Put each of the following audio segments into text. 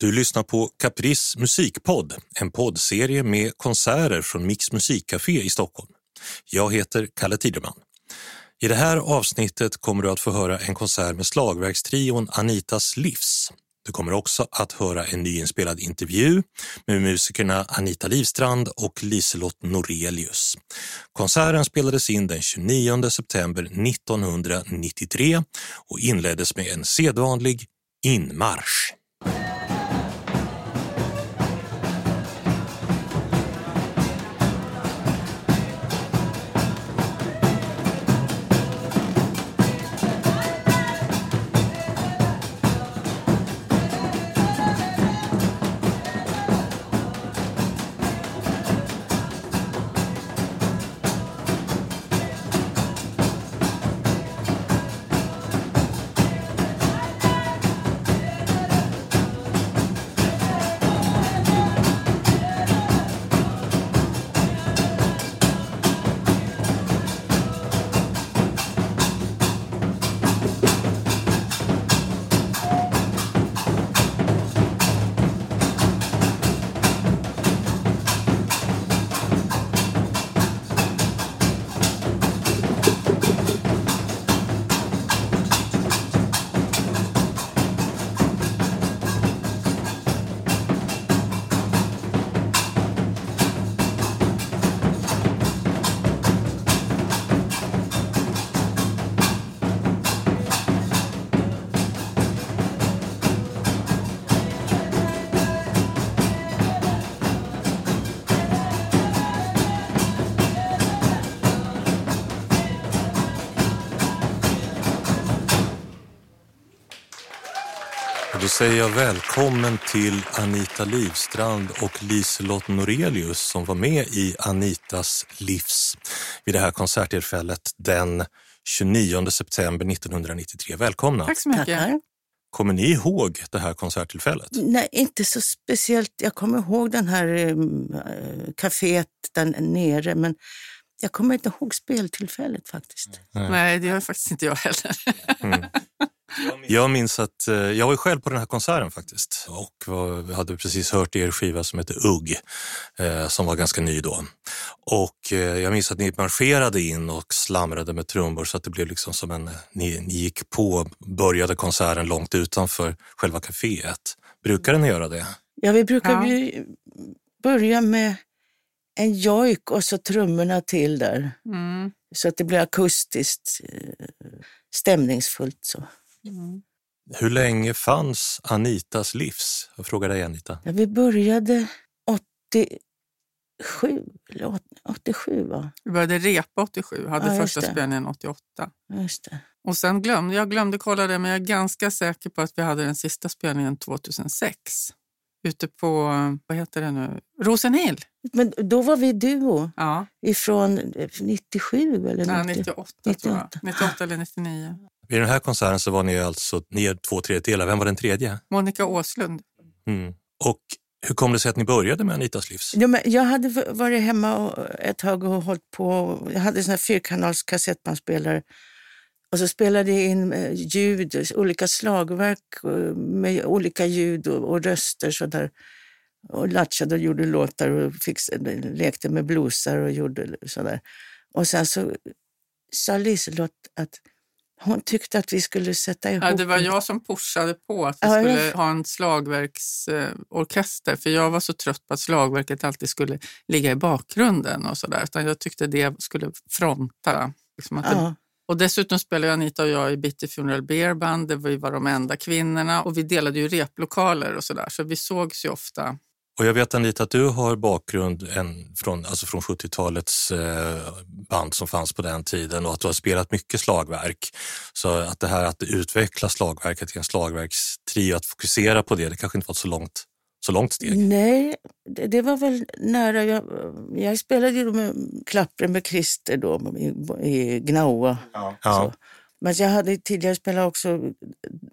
Du lyssnar på Caprice musikpodd, en poddserie med konserter från Mix musikcafé i Stockholm. Jag heter Kalle Tiderman. I det här avsnittet kommer du att få höra en konsert med slagverkstrion Anitas Livs. Du kommer också att höra en nyinspelad intervju med musikerna Anita Livstrand och Liselott Norelius. Konserten spelades in den 29 september 1993 och inleddes med en sedvanlig inmarsch. Välkommen till Anita Livstrand och Liselott Norelius som var med i Anitas livs vid det här konserttillfället den 29 september 1993. Välkomna! Tack så mycket. Tackar. Kommer ni ihåg det här konserttillfället? Nej, inte så speciellt. Jag kommer ihåg den här eh, kaféet där nere, men jag kommer inte ihåg speltillfället faktiskt. Nej, det gör faktiskt inte jag heller. Mm. Jag minns att eh, jag var själv på den här konserten faktiskt och var, hade precis hört er skiva som heter Ugg eh, som var ganska ny då. Och eh, jag minns att ni marscherade in och slamrade med trummor så att det blev liksom som en, ni, ni gick på, började konserten långt utanför själva kaféet. Brukade ni göra det? Ja, vi brukar Ja. börja med en jojk och så trummorna till där. Mm. Så att det blir akustiskt eh, stämningsfullt. Så. Hur länge fanns Anitas livs? Jag frågar dig Anita. Ja, vi började 87, eller åt- 87 va? Vi började repa 87, hade Ja, första spelningen 88. Just det. Och sen glömde jag glömde kolla det, men jag är ganska säker på att vi hade den sista spelningen 2006. Ute på, vad heter det nu, Rosenhill. Men då var vi duo Ja, ifrån eh, 97 eller nej, 90. 98 tror 98. jag. 98 eller 99. Vid den här konserten så var ni alltså ni är två tredjedelar. Vem var den tredje? Monica Åslund. Mm. Och hur kom det sig att ni började med Anitas livs? Ja, men jag hade varit hemma och ett tag och hållit på. Jag hade sån här fyrkanals kassettbandspelare. Och så spelade jag in eh, ljud, olika slagverk eh, med olika ljud och, och röster. Så där. Och latchade och gjorde låtar och fix, lekte med bluesar och gjorde sådär. Och sen så sa Liselott att hon tyckte att vi skulle sätta ihop... Ja, det var jag som pushade på att vi Ja, skulle jag- ha en slagverksorkester. För jag var så trött på att slagverket alltid skulle ligga i bakgrunden och sådär. Utan jag tyckte det skulle fronta. Liksom att det, Ja. och dessutom spelade Anita och jag i Bitter Funeral Beer Band. Det var, vi var de enda kvinnorna. Och vi delade ju replokaler och sådär. Så vi sågs ju ofta. Och jag vet Anita att du har bakgrund en, från, alltså från 70-talets eh, band som fanns på den tiden och att du har spelat mycket slagverk. Så att det här att utveckla slagverket till en slagverkstrio, att fokusera på det, det kanske inte var så långt, så långt steg. Nej, det, det var väl nära. Jag, jag spelade ju med Klappre med Christer då i, i Gnaua. Ja. Men jag hade tidigare spelat också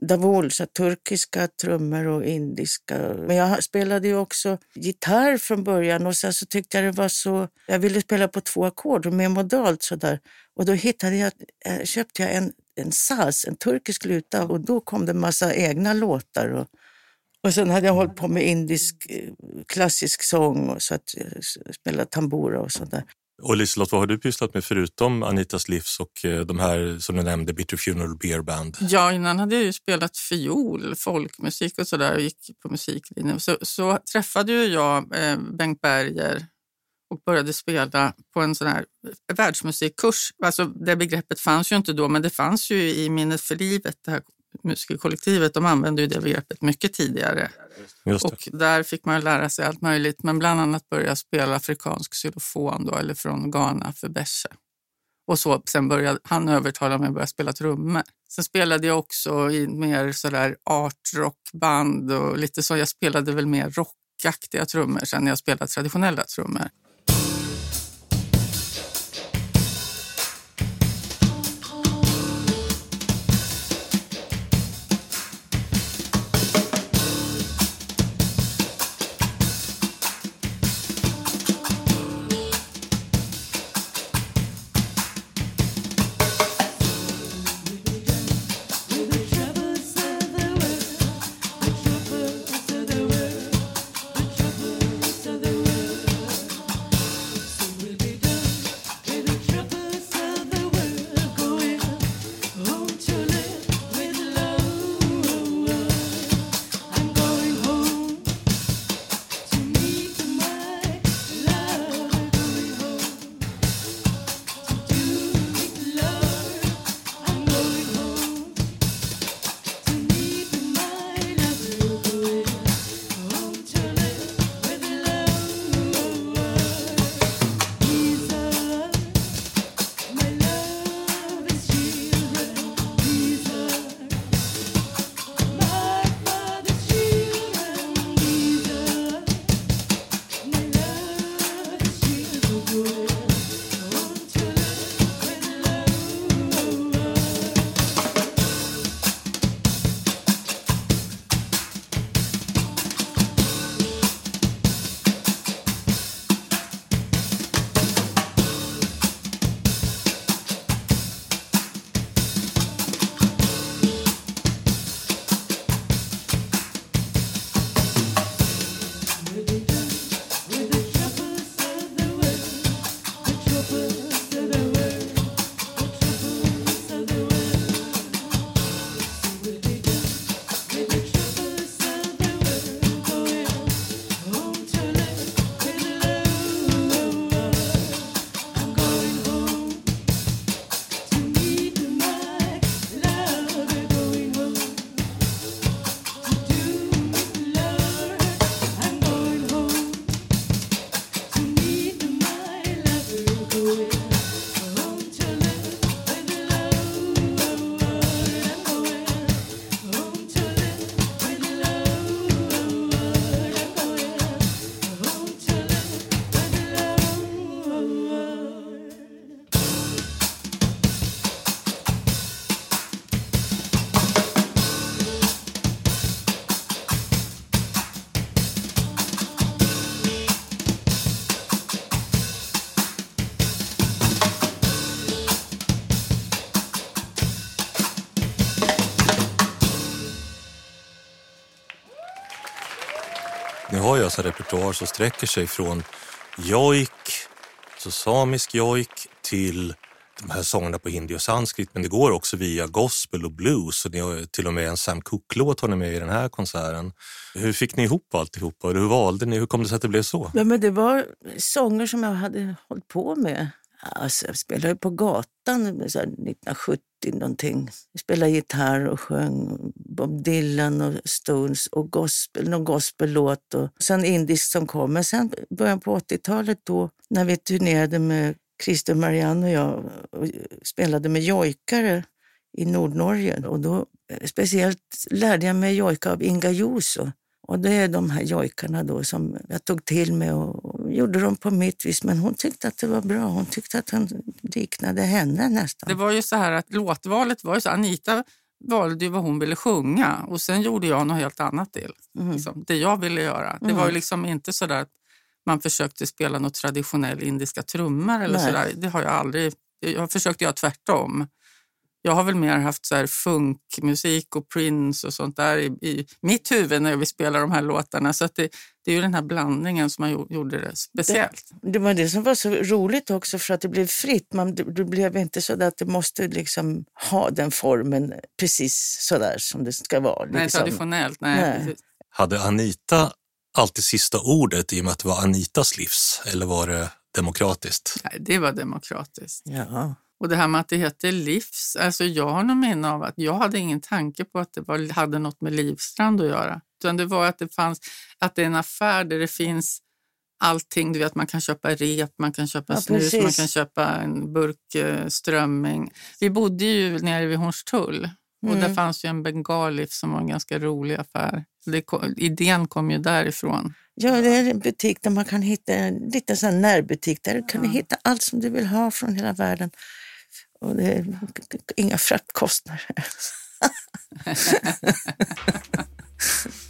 davul, så turkiska trummor och indiska. Men jag spelade ju också gitarr från början och sen så tyckte jag det var så... Jag ville spela på två ackord och mer modalt sådär. Och då hittade jag, eh, köpte jag en, en saz, en turkisk luta och då kom det en massa egna låtar. Och, Och sen hade jag hållit på med indisk eh, klassisk sång och så att eh, spela tambura och sådär. Och Liselott, vad har du pysslat med förutom Anitas livs och eh, de här som du nämnde, Bitter Funeral Beer Band? Ja, innan hade jag ju spelat fiol, folkmusik och sådär och gick på musiklinjen. Så, så träffade ju jag eh, Bengt Berger och började spela på en sån här världsmusikkurs. Alltså, det begreppet fanns ju inte då, men det fanns ju i Minnet för livet, det här musikerkollektivet. De använde ju det begreppet mycket tidigare. Och där fick man lära sig allt möjligt, men bland annat börja spela afrikansk xylofon då, eller från Ghana för Besche. Och så, sen började han övertala mig att börja spela trummor. Sen spelade jag också i mer sådär artrockband och lite så. Jag spelade väl mer rockaktiga trummor sen när jag spelade traditionella trummor. Repertoar som sträcker sig från jojk, alltså samisk jojk, till de här sångerna på hindi och sanskrit, men det går också via gospel och blues och ni har till och med en Sam Cooke-låt har ni med i den här konserten. Hur fick ni ihop alltihopa? Hur valde ni? Hur kom det sig att det blev så? Ja, men det var sånger som jag hade hållit på med. Alltså, jag spelade på gatan 1970 någonting. Jag spelade gitarr och sjöng Bob Dylan och Stones och gospel, någon gospellåt och sen indiskt som kom. Men sen början på 80-talet då när vi turnerade med Christer Marianne och jag och spelade med jojkare i Nordnorge och då eh, speciellt lärde jag mig jojka av Inga Juso. Och det är de här jojkarna då som jag tog till mig och gjorde dem på mitt vis. Men hon tyckte att det var bra. Hon tyckte att han liknade henne nästan. Det var ju så här att låtvalet var ju så. Anita valde ju vad hon ville sjunga och sen gjorde jag något helt annat till. Mm. Liksom, det jag ville göra. Det var ju mm. liksom inte så där att man försökte spela något traditionell indiska trummor eller så där. Det har jag aldrig. Jag försökte göra tvärtom. Jag har väl mer haft så här funkmusik och Prince och sånt där i, i mitt huvud när vi spelar de här låtarna. Så att det, det är ju den här blandningen som har gjorde det speciellt. Det, det, var det som var så roligt också för att det blev fritt. Man, det blev inte så att det måste liksom ha den formen precis så där som det ska vara. Nej, liksom. traditionellt. Nej, Nej. Hade Anita alltid sista ordet i och med att det var Anitas livs eller var det demokratiskt? Nej, det var demokratiskt. Ja. Och det här med att det heter livs, alltså jag har nog minne av att jag hade ingen tanke på att det var, hade något med Livstrand att göra. Utan det var att det fanns, att det är en affär där det finns allting. Du vet, man kan köpa rep, man kan köpa Ja, snus, precis. man kan köpa en burk eh, strömming. Vi bodde ju nere vid Hornstull och Mm. där fanns ju en bengalif som var en ganska rolig affär. Det kom, idén kom ju därifrån. ja, det är en butik där man kan hitta en liten sån närbutik där du kan hitta allt som du vill ha från hela världen. Och det är inga fraktkostnader.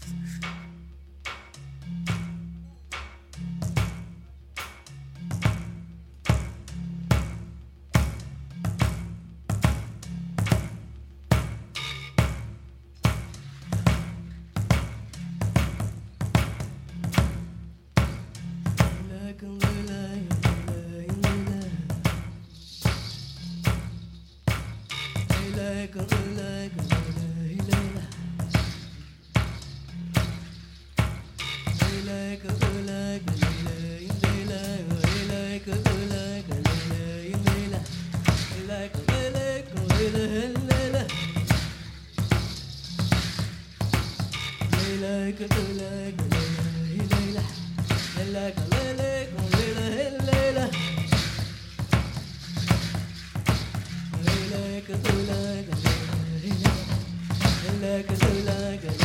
Cause we like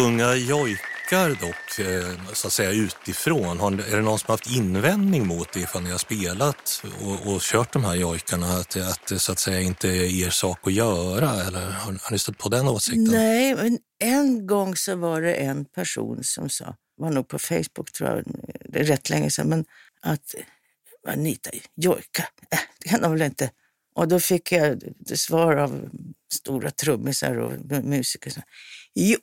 Att sjunga jojkar dock, eh, så att säga utifrån, är det någon som har haft invändning mot det ifall ni har spelat och, och kört de här jojkarna? Att, att det så att säga inte är er sak att göra? Eller har, har ni stött på den åsikten? Nej, men en gång så var det en person som sa, var nog på Facebook tror jag, det är rätt länge sedan, men att Anita, jojka, äh, det kan de väl inte? Och då fick jag svar av stora trummisar och musiker. Jo,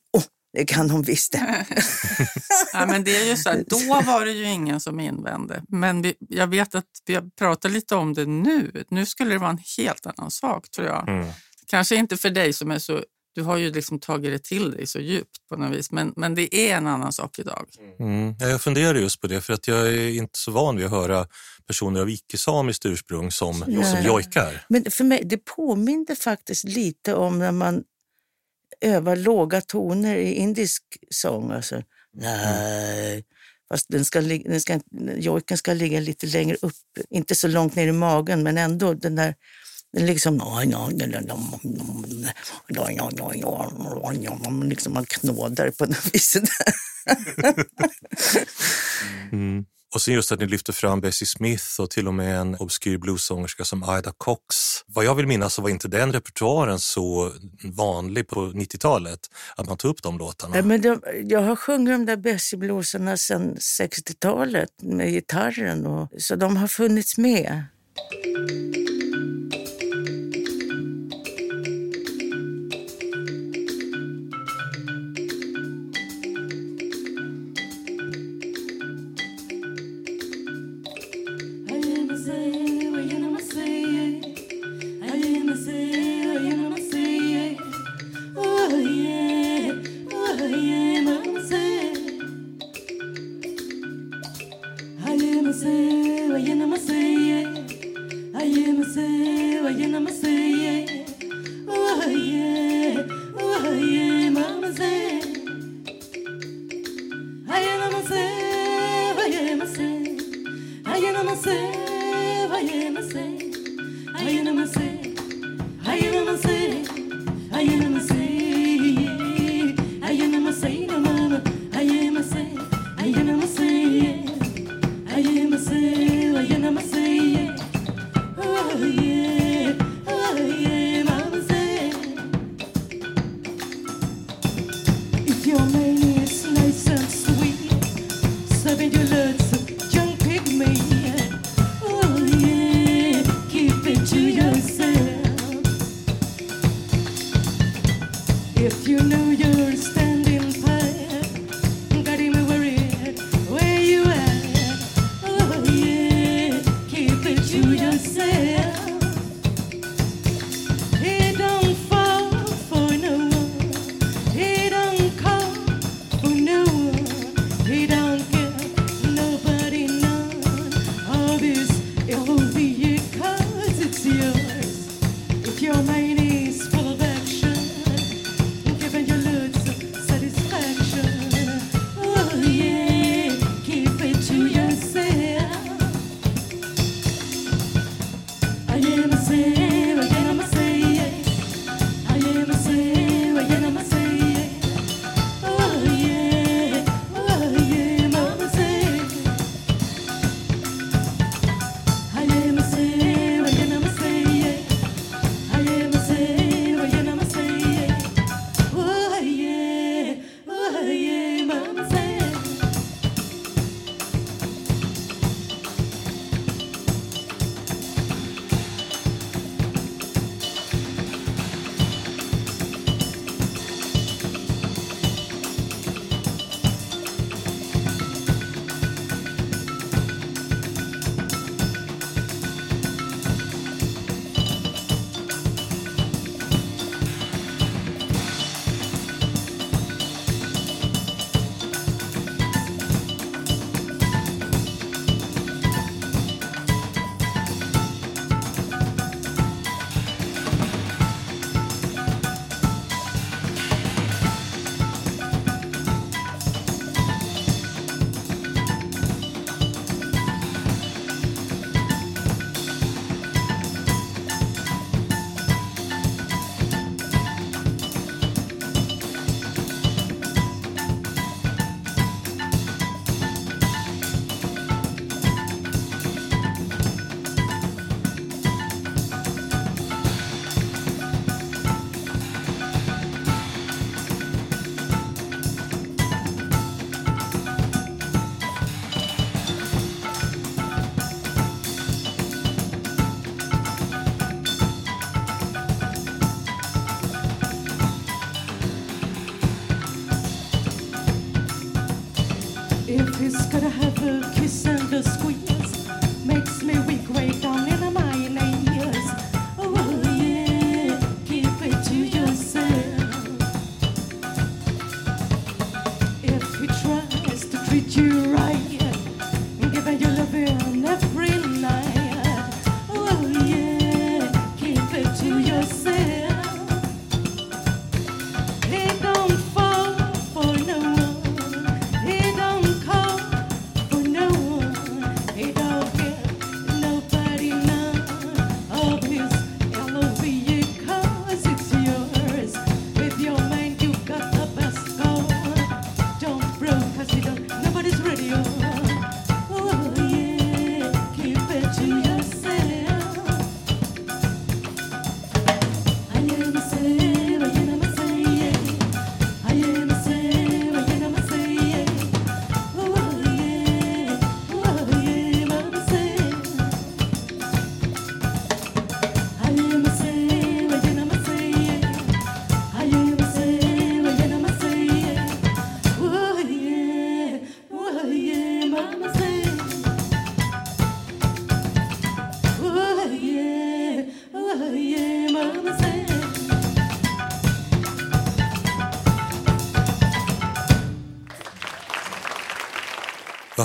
det kan de visst ja, men det är ju så här, Då var det ju ingen som invände. Men vi, jag vet att vi har pratat lite om det nu. Nu skulle det vara en helt annan sak tror jag. Mm. Kanske inte för dig som är så du har ju liksom tagit det till dig så djupt på något vis, men, men det är en annan sak idag. Mm. Ja, jag funderar just på det, för att jag är inte så van vid att höra personer av icke-samiskt ursprung som, som jojkar. Men för mig, det påminner faktiskt lite om när man öva låga toner i indisk sång. Alltså, nej. Fast den ska, den ska, jojken ska ligga lite längre upp, inte så långt ner i magen, men ändå den där den liksom... Liksom man knådar på något vis. mm. Och sen just att ni lyfter fram Bessie Smith och till och med en obskyr bluessångerska som Ida Cox. Vad jag vill minnas så var inte den repertoaren så vanlig på 90-talet, att man tog upp de låtarna. Ja, men de, jag har sjungit de där Bessie-bluesarna sedan 60-talet med gitarren, och, så de har funnits med. Hallelujah.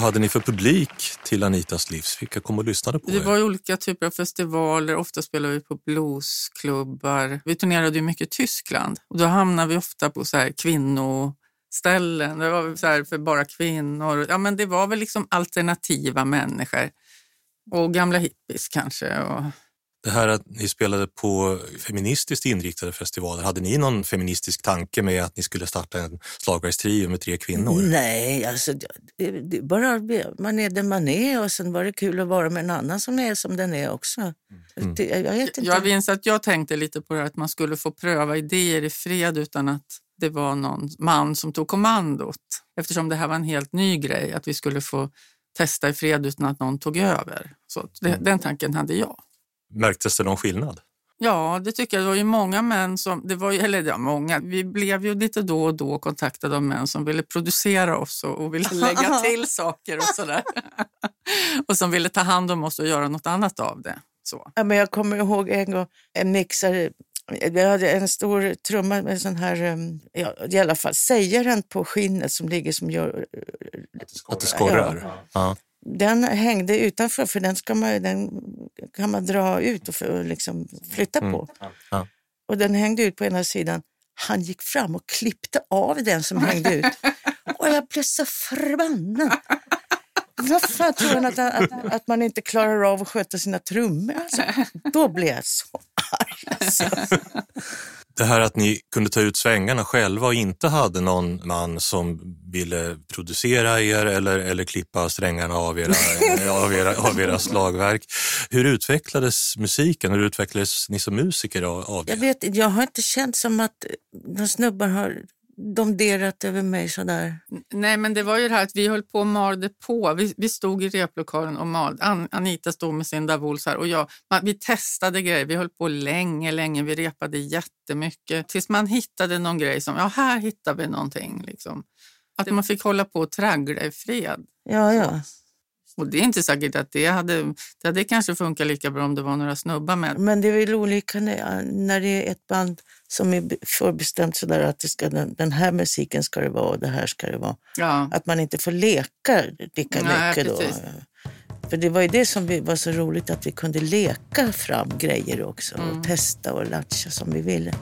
Hade ni för publik till Anitas livs? Vilka kom och lyssnade på Det er? var ju olika typer av festivaler. Ofta spelade vi på bluesklubbar. Vi turnerade ju mycket i Tyskland och då hamnade vi ofta på så här kvinnoställen. Det var så för bara kvinnor. Ja, men det var väl liksom alternativa människor och gamla hippies kanske. Och... Det här att ni spelade på feministiskt inriktade festivaler, hade ni någon feministisk tanke med att ni skulle starta en slagverkstrio med tre kvinnor? Nej, alltså, det, det, bara, man är den man är och sen var det kul att vara med en annan som är som den är också. Mm. Det, jag vet inte. Jag minns att jag tänkte lite på det här att man skulle få pröva idéer i fred utan att det var någon man som tog kommandot. Eftersom det här var en helt ny grej, att vi skulle få testa i fred utan att någon tog över. Så det, Mm. Den tanken hade jag. Märktes det någon skillnad? Ja, det tycker jag. Det var ju många män som, det var ju, eller ja, många, vi blev ju lite då och då kontaktade av män som ville producera oss och, och ville lägga till saker och sådär. och som ville ta hand om oss och göra något annat av det. Så. Ja, men jag kommer ihåg en gång en mixare. Vi hade en stor trumma med sån här, um, ja, i alla fall sägaren på skinnet som ligger som gör... Att det skorrar? Ja. Den hängde utanför för den, ska man, den kan man dra ut och för, liksom flytta på. Ja. Och den hängde ut på ena sidan. Han gick fram och klippte av den som hängde ut. Och jag blev så förbannad. Vad fan tror han att, att, att man inte klarar av att sköta sina trummor? Alltså, då blev jag så arg. Alltså. Det här att ni kunde ta ut svängarna själva och inte hade någon man som ville producera er eller, eller klippa strängarna av era, av, era, av era slagverk. Hur utvecklades musiken? Hur utvecklades ni som musiker av av Jag, det? vet, jag har inte känt som att några snubbar har domderat över mig sådär. Nej, men det var ju det här att vi höll på och malde på. Vi, vi stod i replokalen och malde. An, Anita stod med sin Davos här och jag, man, vi testade grejer. Vi höll på länge, länge. Vi repade jättemycket tills man hittade någon grej som, ja här hittar vi någonting. Liksom. Att man fick hålla på och traggla i fred. Ja, ja. Och det är inte säkert att det hade, det hade kanske funkat lika bra om det var några snubbar med. Men det är väl olika när, när det är ett band som är förbestämt sådär att det ska, den, här musiken ska det vara och det här ska det vara. Ja. Att man inte får leka lika Nej, mycket då. precis. För det var ju det som vi, var så roligt att vi kunde leka fram grejer också Mm. och testa och latcha som vi ville.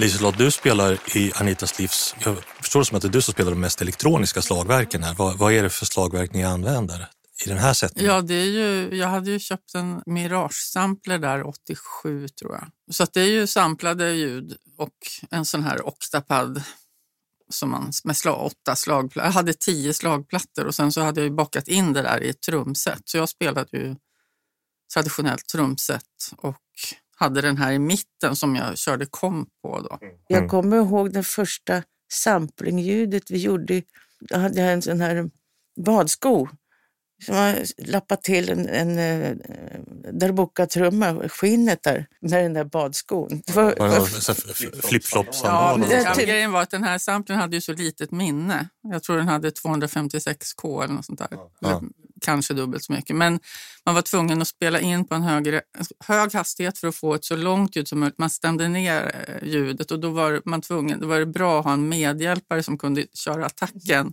Liselott, du spelar i Anitas livs... Jag förstår det som att det är du som spelar de mest elektroniska slagverken här. Vad, vad är det för slagverk ni använder i den här sättningen? Ja, det är ju, jag hade ju köpt en Mirage-sampler där 87 tror jag. Så att det är ju samplade ljud och en sån här Octapad som man, med slag, åtta slagplattor. Jag hade tio slagplattor och sen så hade jag ju bakat in det där i ett trumset. Så jag spelade ju traditionellt trumset och hade den här i mitten som jag körde komp på. Då. Jag kommer ihåg det första samplingljudet vi gjorde. Då hade jag en sån här badsko som har lappat till en, en, en darbuka-trumma, skinnet där, med den där badskon. Var, Flip-flops? Ja, men Det- ja, grejen var att den här samplen hade ju så litet minne. Jag tror den hade 256k eller något sånt där. Eller Kanske dubbelt så mycket. Men man var tvungen att spela in på en högre, hög hastighet för att få ett så långt ljud som möjligt. Man stämde ner eh, ljudet och då var man tvungen, då var det bra att ha en medhjälpare som kunde köra attacken.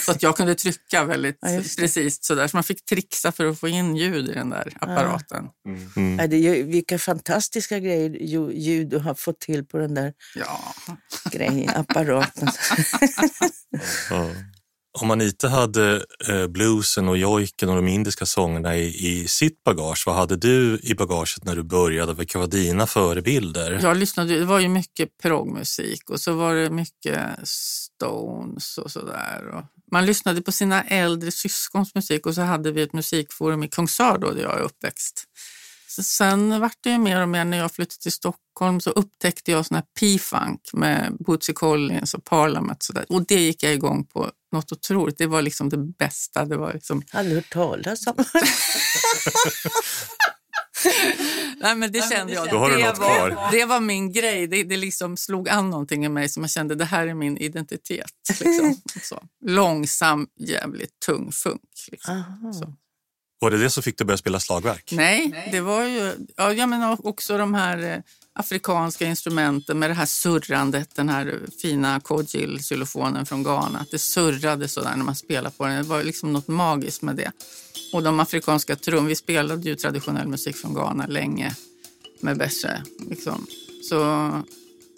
Så att jag kunde trycka väldigt Ja, precis sådär. Så man fick trixa för att få in ljud i den där apparaten. Mm. Ja, det är ju, vilka fantastiska grejer ju- ljud du har fått till på den där Ja. grejen, apparaten. Ja. Om Anita hade eh, bluesen och jojken och de indiska sångerna i, i sitt bagage, vad hade du i bagaget när du började? Vilka var dina förebilder? Jag lyssnade, det var ju mycket proggmusik och så var det mycket Stones och sådär. Och Man lyssnade på sina äldre syskons musik och så hade vi ett musikforum i Kungsör då där jag är uppväxt. Sen vart det ju mer och mer när jag flyttade till Stockholm så upptäckte jag sån här P-funk med Bootsy Collins och Parliament. Så där. Och det gick jag igång på något otroligt. Det var liksom det bästa. Det var liksom Aldrig hört talas om. Nej, men det kände jag. Då har du det, något var, kvar. det var min grej. Det, det liksom slog an någonting i mig som jag kände, det här är min identitet. Liksom. Så. Långsam, jävligt tung funk. Liksom. Så. Var det det som fick dig att börja spela slagverk? Nej, det var ju ja, jag menar också de här eh, afrikanska instrumenten med det här surrandet, den här fina kodjil-xylofonen från Ghana. Att det surrade sådär när man spelade på den. Det var liksom något magiskt med det. Och de afrikanska trum, vi spelade ju traditionell musik från Ghana länge med Beshe. Liksom. Så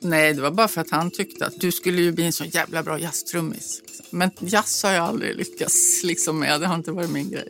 nej, det var bara för att han tyckte att du skulle ju bli en så jävla bra jazztrummis. Liksom. Men jazz har jag aldrig lyckats liksom, med, det har inte varit min grej.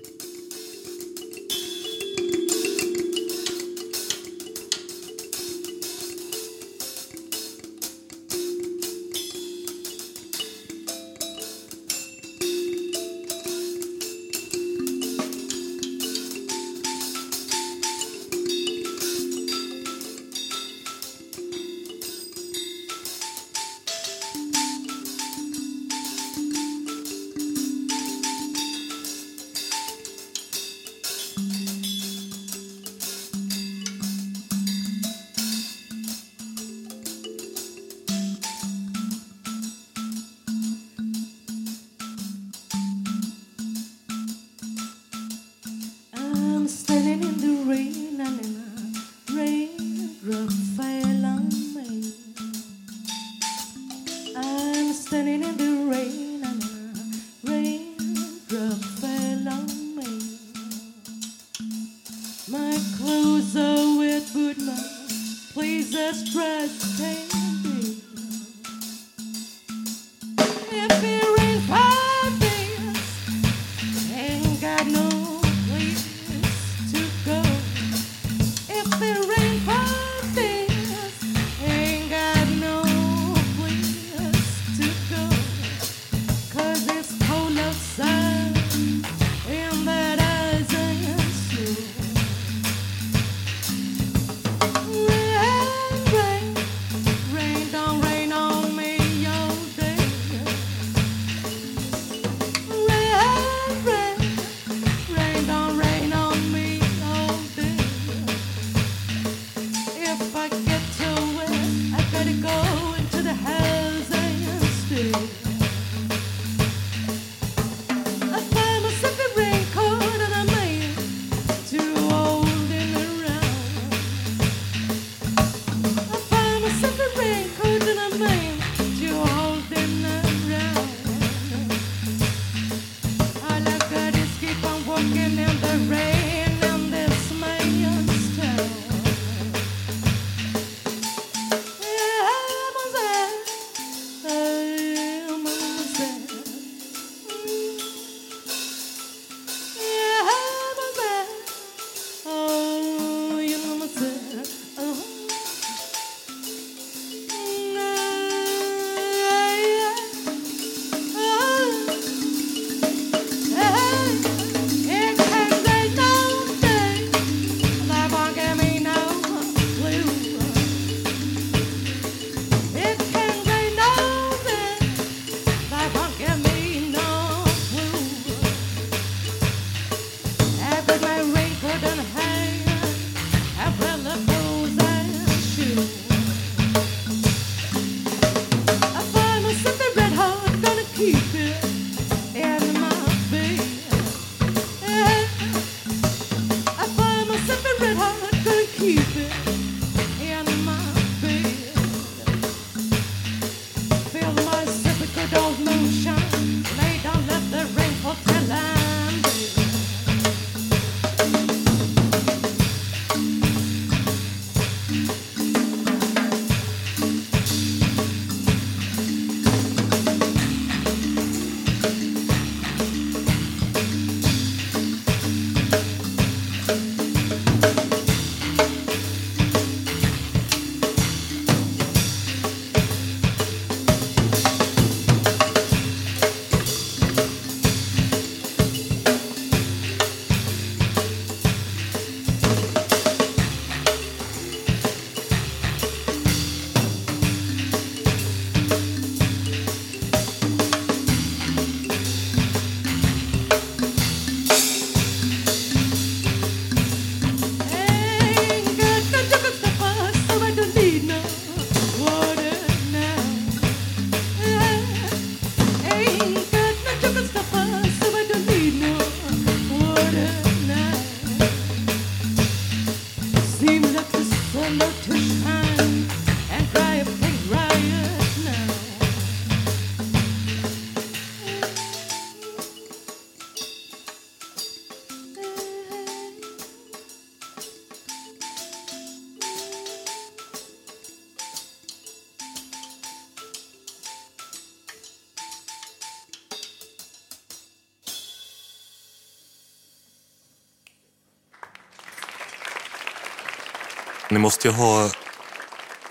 Ni måste ju ha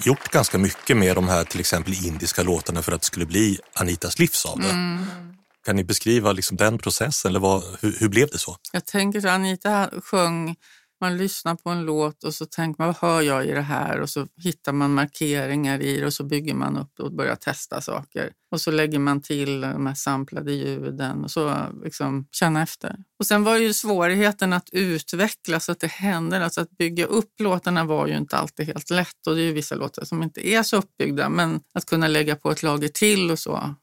gjort ganska mycket med de här till exempel indiska låtarna för att det skulle bli Anitas livs av det. Mm. Kan ni beskriva liksom den processen eller vad, hur, hur blev det så? Jag tänker så Anita sjöng, man lyssnar på en låt och så tänker man vad hör jag i det här och så hittar man markeringar i det och så bygger man upp och börjar testa saker. Och så lägger man till de här samplade ljuden och så liksom känna efter. Och sen var ju svårigheten att utveckla så att det händer. Alltså att bygga upp låtarna var ju inte alltid helt lätt och det är ju vissa låtar som inte är så uppbyggda men att kunna lägga på ett lager till och så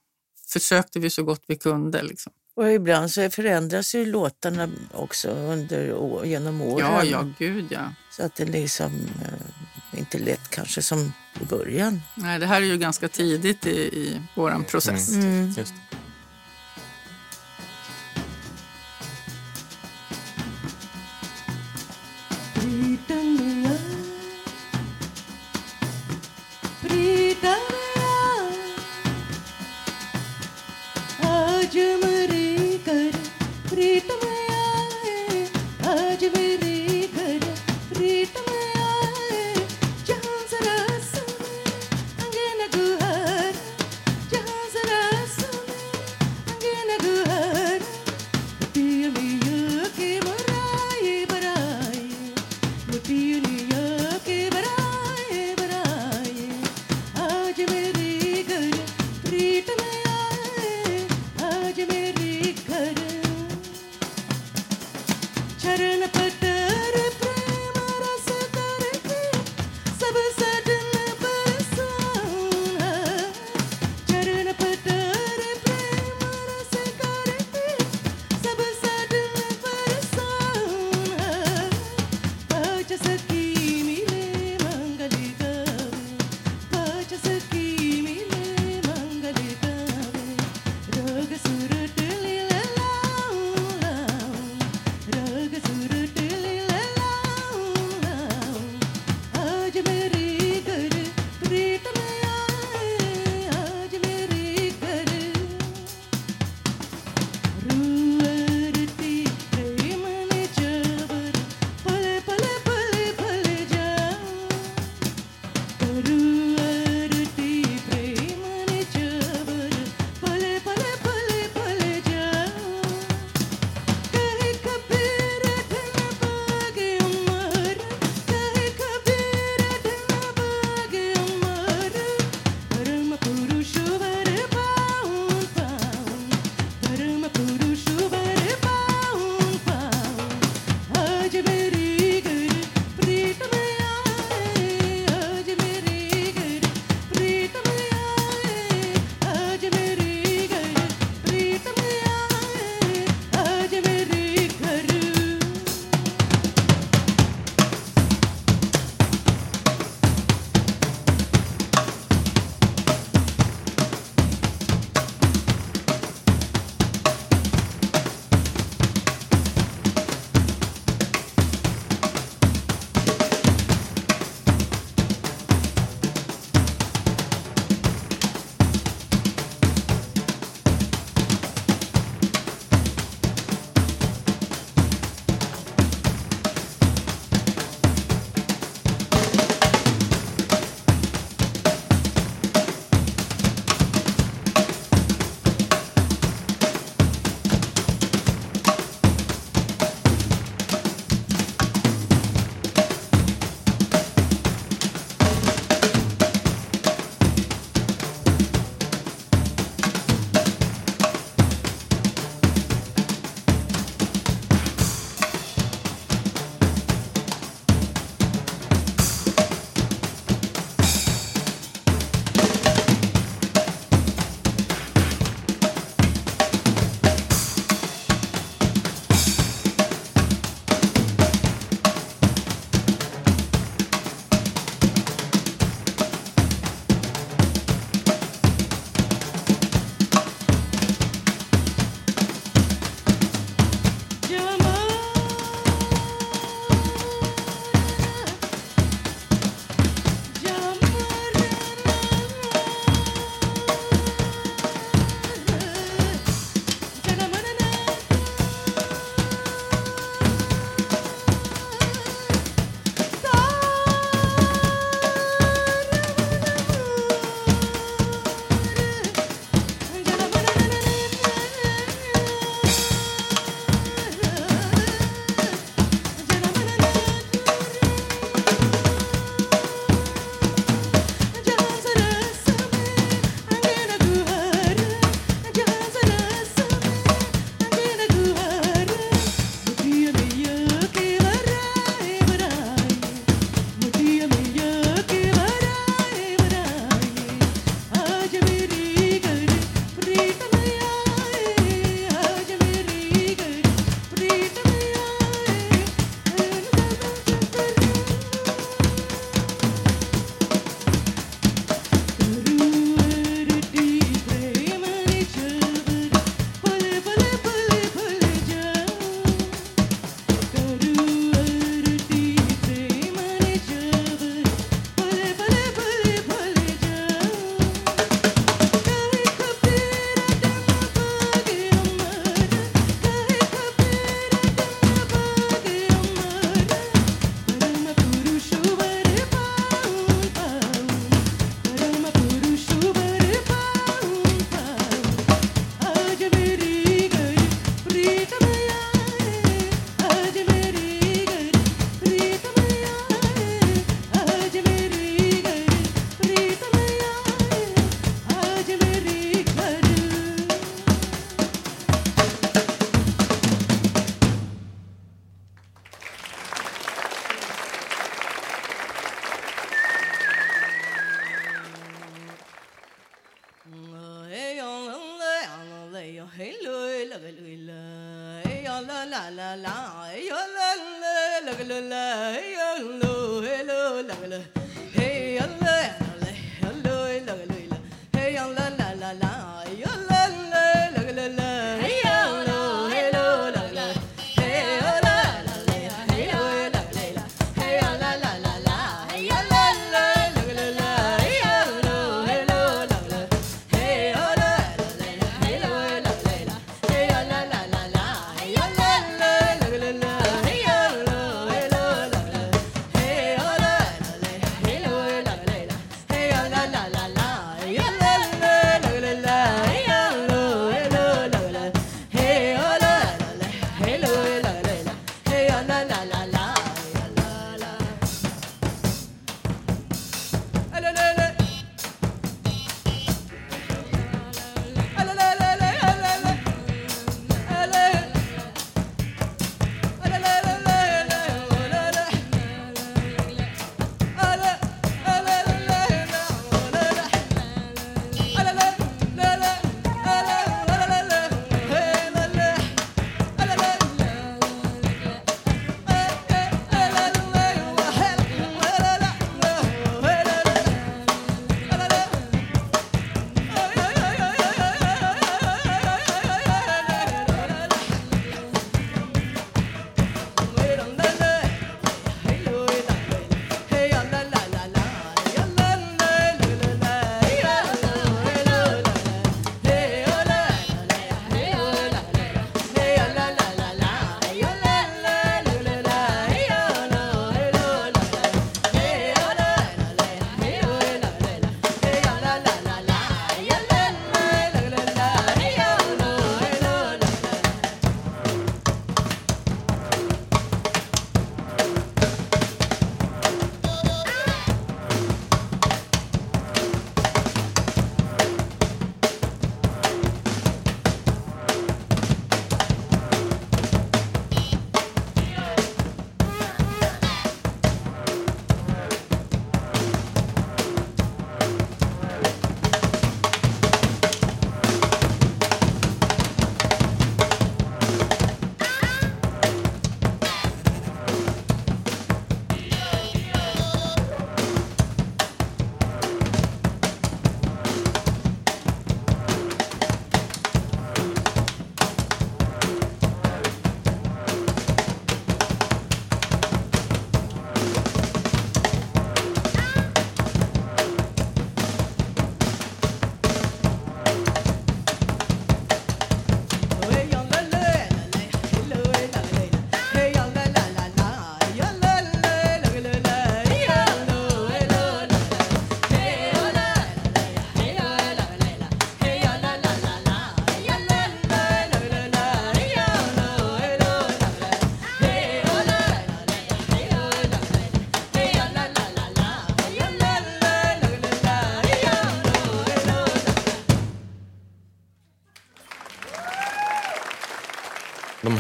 försökte vi så gott vi kunde. Liksom. Och ibland så förändras ju låtarna också under, genom åren. Ja, ja, gud ja. Så att det liksom eh, inte lätt kanske som i början. Nej, det här är ju ganska tidigt i, i vår process. Mm. Mm. Just. प्रीतमया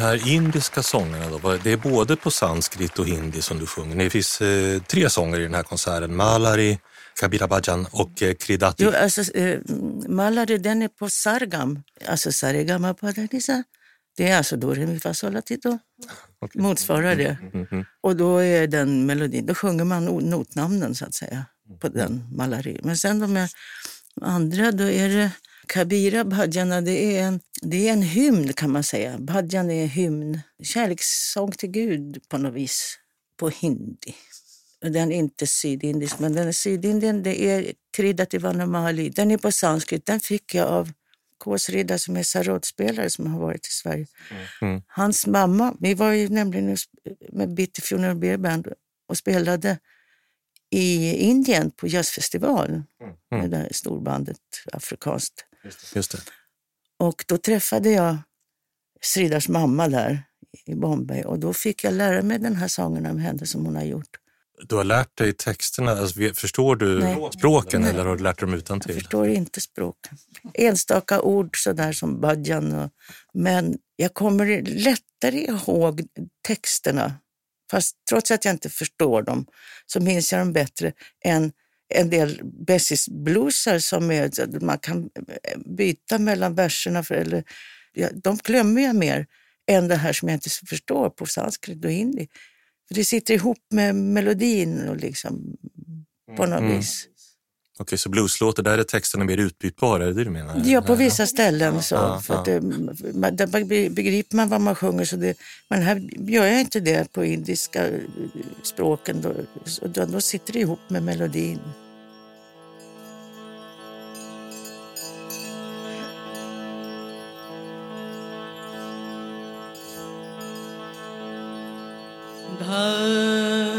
här indiska sångerna då, det är både på sanskrit och hindi som du sjunger. Det finns eh, tre sånger i den här konserten. Malari, Kabira Bhajan och eh, Kridati. Jo, alltså, eh, Malari den är på sargam, alltså sarigama padanisa. Det är alltså do, re, mi, fa, sol, la, ti, do. Okej. Motsvarar det. Mhm. Och då är den melodin, då sjunger man notnamnen så att säga på den Malari. Men sen de andra, då är det Kabira Bhajana, det är en, det är en hymn kan man säga. Bhajan är en hymn, kärlekssång till Gud på något vis, på hindi. Den är inte sydindisk, men den är sydindien. Det är Kridati Vanamali. Den är på sanskrit. Den fick jag av K.S. Ridda som är sarod-spelare som har varit i Sverige. Mm. Hans mamma, vi var ju nämligen med Bitti Funeral Beer Band och spelade i Indien på jazzfestival med det här storbandet afrikanskt. Just det. Och då träffade jag Sridars mamma där i Bombay och då fick jag lära mig den här sången om henne som hon har gjort. Du har lärt dig texterna, alltså, förstår du Nej. språken Nej. eller har du lärt dig dem Jag utantill? förstår inte språken. Enstaka ord sådär som badjan. Och, men jag kommer lättare ihåg texterna. Fast trots att jag inte förstår dem så minns jag dem bättre än en del bessisbluesar som är, man kan eh, byta mellan verserna. För, eller, ja, de glömmer jag mer än det här som jag inte förstår på sanskrit och hindi. För det sitter ihop med melodin och liksom, på något Mm. vis. Okej, så blueslåtar, där är texterna mer utbytbara, är det det du menar? Ja, på vissa ställen. Så, Ja, för ja. att det, man, där begriper man vad man sjunger. Så det, men här gör jag inte det på indiska eh, språken. Då, då, då sitter det ihop med melodin. Ah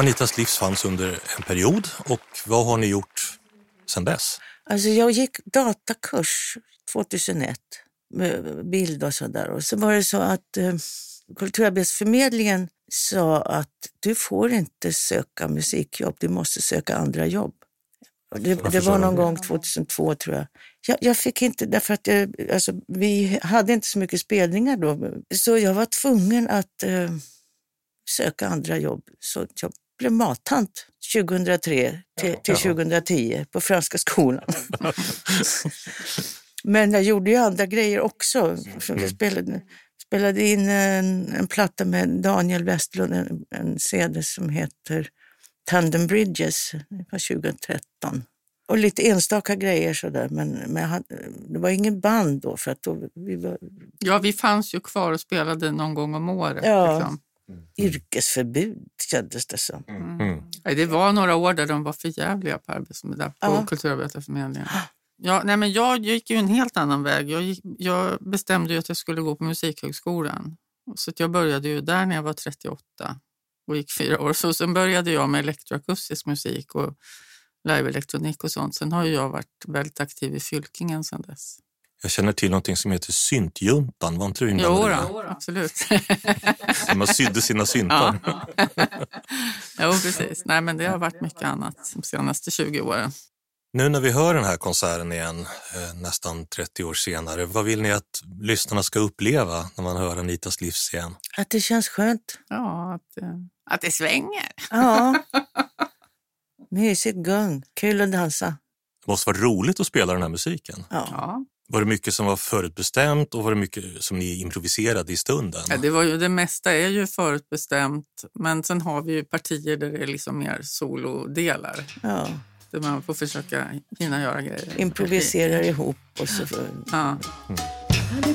Anitas livs fanns under en period och vad har ni gjort sedan dess? Alltså jag gick datakurs 2001 med bild och sådär. Och så var det så att eh, Kulturarbetsförmedlingen sa att du får inte söka musikjobb, du måste söka andra jobb. Det, det var någon gång 2002 tror jag. jag. Jag fick inte, därför att jag, alltså, vi hade inte så mycket spelningar då. Så jag var tvungen att eh, söka andra jobb. Så jag blev mattant 2003 till, till 2010 på Franska skolan. Men jag gjorde ju andra grejer också. Så Mm. spelade, spelade in en, en platta med Daniel Westlund, en, en CD som heter Tandem Bridges. Det var 2013. Och lite enstaka grejer sådär, men, men jag hade, det var ingen band då för att då, vi var Ja, vi fanns ju kvar och spelade någon gång om året. Ja. Liksom. Yrkesförbud kändes det som. Mm. Nej, Det var några år där de var för jävliga på, på Ja. Kulturarbetarförmedlingen. Ja, nej, men jag gick ju en helt annan väg. Jag, gick, jag bestämde ju att jag skulle gå på Musikhögskolan. Så att jag började ju där när jag var 38 och gick fyra år. Så sen började jag med elektroakustisk musik och live-elektronik och sånt. Sen har ju jag varit väldigt aktiv i Fylkingen sedan dess. Jag känner till någonting som heter syntjuntan, var inte du Jo, inblandad i då, absolut. man sydde sina syntar. jo, precis. Nej, men det har varit mycket annat de senaste 20 åren. Nu när vi hör den här konserten igen, eh, nästan 30 år senare, vad vill ni att lyssnarna ska uppleva när man hör Anitas livs igen? Att det känns skönt. Ja, att, eh, att det svänger. Ja. Mysigt gung, kul att dansa. Det måste vara roligt att spela den här musiken. Ja. Var det mycket som var förutbestämt och var det mycket som ni improviserade i stunden? Ja, det, var ju, det mesta är ju förutbestämt, men sen har vi ju partier där det är liksom mer solodelar. Ja. Där man får försöka hinna göra grejer. Improviserar ihop och så. Ja. Honey,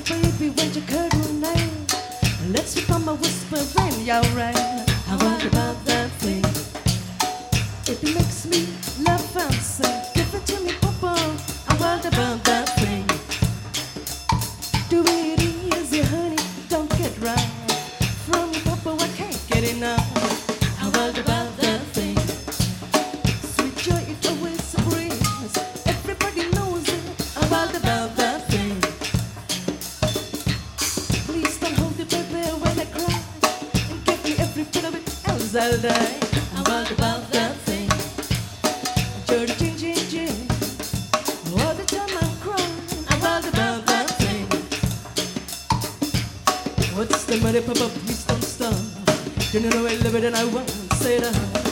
What's the money, Papa? Please don't stop. You know I love it and I won't say that.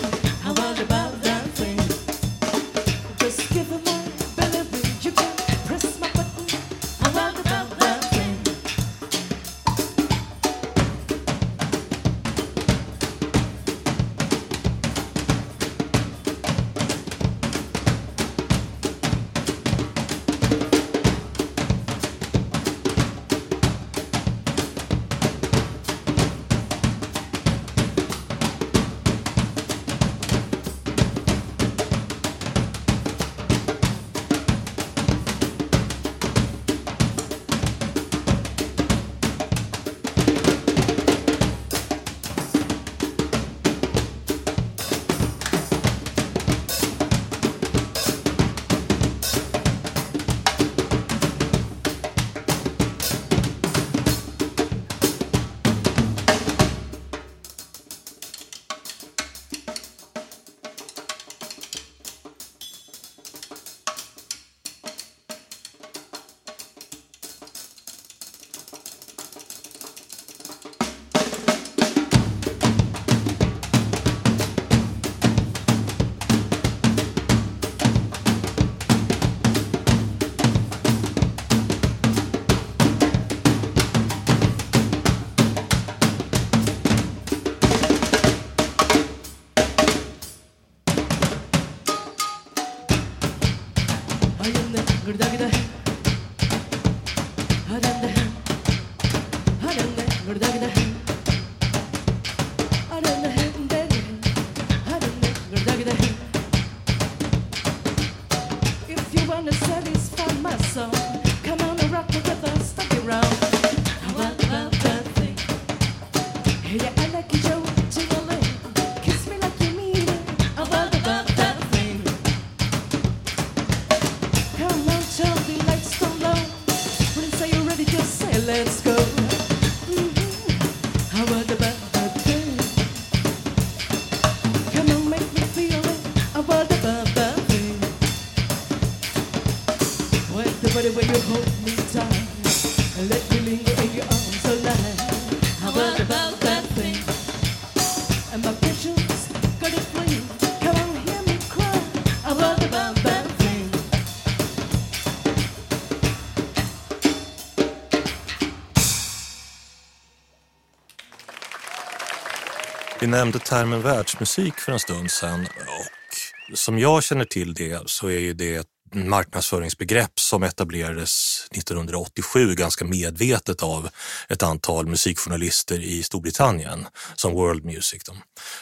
Vi nämnde termen världsmusik för en stund sedan och som jag känner till det så är ju det ett marknadsföringsbegrepp som etablerades 1987 ganska medvetet av ett antal musikjournalister i Storbritannien som World Music. Då.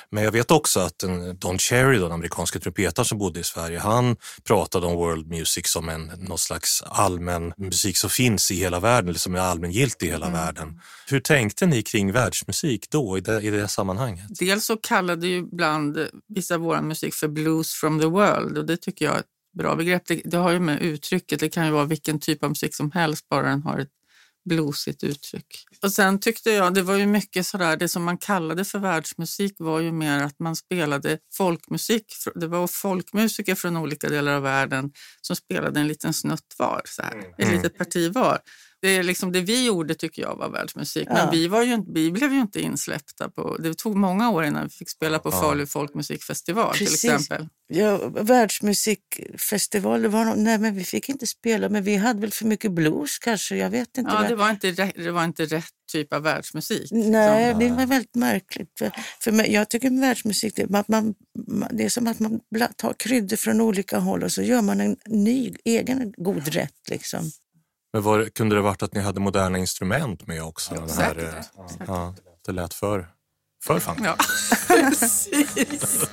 Men jag vet också att Don Cherry, den amerikanska trumpetaren som bodde i Sverige, han pratade om World Music som en någon slags allmän musik som finns i hela världen, eller som är allmängiltig i hela världen. Hur tänkte ni kring världsmusik då i det, i det sammanhanget? Dels så kallade ju ibland vissa av vår musik för blues from the world och det tycker jag bra begrepp. Det, det har ju med uttrycket, det kan ju vara vilken typ av musik som helst bara den har ett bluesigt uttryck. Och sen tyckte jag, det var ju mycket sådär, det som man kallade för världsmusik var ju mer att man spelade folkmusik. Det var folkmusiker från olika delar av världen som spelade en liten snutt var, så här, ett litet parti var. Det, är liksom det vi gjorde tycker jag var världsmusik, Ja. men vi, var ju, vi blev ju inte insläppta. på... Det tog många år innan vi fick spela på Falu folkmusikfestival Precis. till exempel. Ja, världsmusikfestival, det var no- nej men vi fick inte spela, men vi hade väl för mycket blues kanske, jag vet inte. Ja, det, var inte rätt, det var inte rätt typ av världsmusik. Nej, som- det var väldigt märkligt. För, för mig, jag tycker med världsmusik, det är, att man, man, det är som att man tar kryddor från olika håll och så gör man en ny egen god rätt. Liksom. Men var, det- kunde det varit att ni hade moderna instrument med också? den här, säkert, eh, ja, det lät för, för funky. Ja, precis.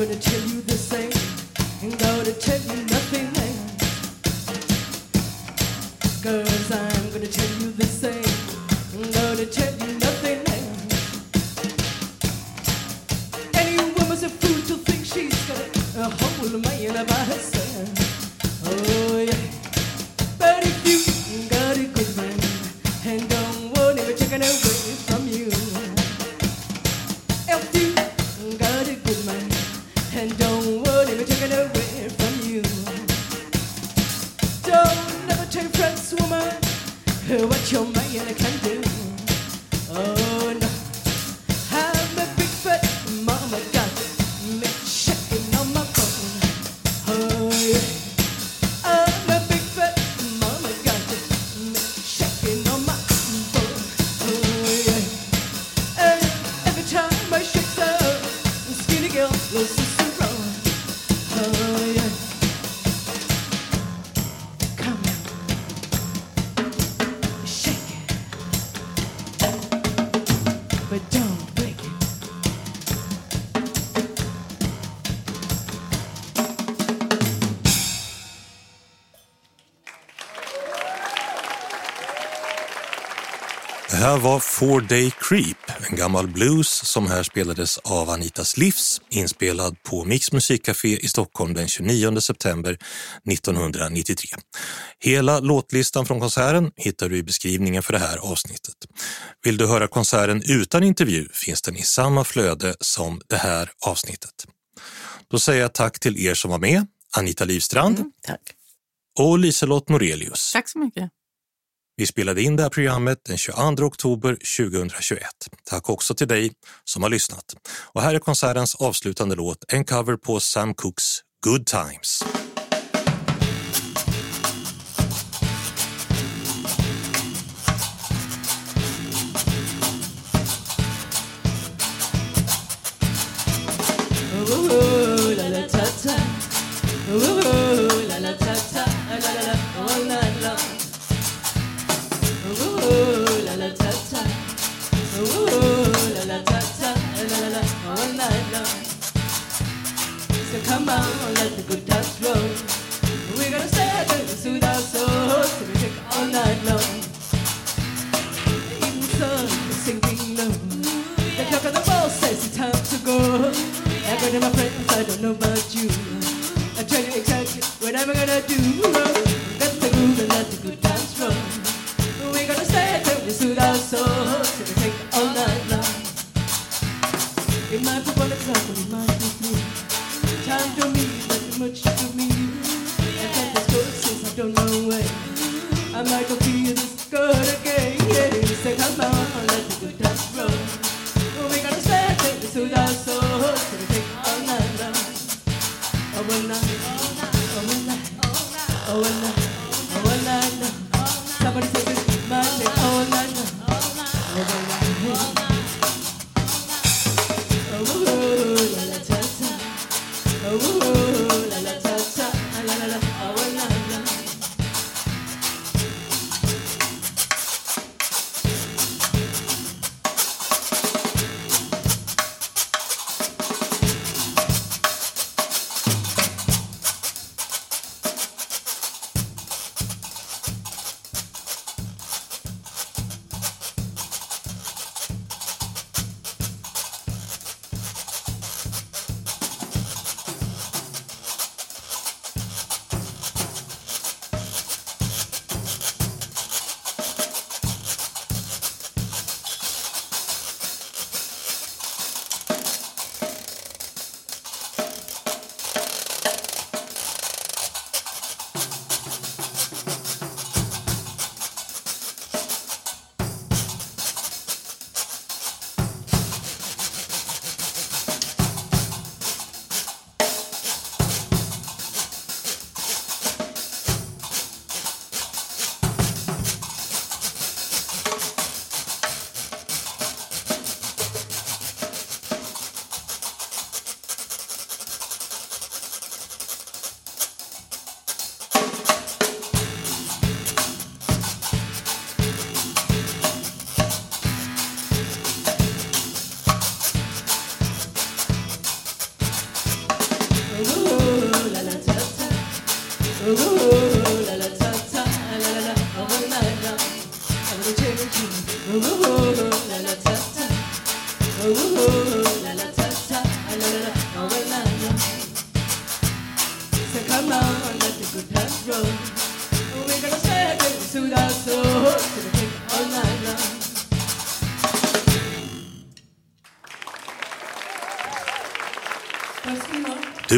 Gonna tell Four Day Creep, en gammal blues som här spelades av Anitas Livs, inspelad på Mix musikcafé i Stockholm den 29 september 1993. Hela låtlistan från konserten hittar du i beskrivningen för det här avsnittet. Vill du höra konserten utan intervju finns den i samma flöde som det här avsnittet. Då säger jag tack till er som var med, Anita Livstrand Tack. och Liselott Norelius. Tack så mycket. Vi spelade in det här programmet den 22 oktober 2021. Tack också till dig som har lyssnat. Och här är konsertens avslutande låt, en cover på Sam Cooks Good Times. The good times roll. We're gonna stay till we soothe our souls. So we take all night long. The evening sun is sinking low. The clock on the wall says it's time to go. I to my friends, I don't know about you. I tell you exactly what I'm gonna do. The and let the good times. We're gonna our souls. All night long. It might be one o'clock, but I might go feel this good again. Yeah, let's we gotta this Oh, well, night. Oh. Oh.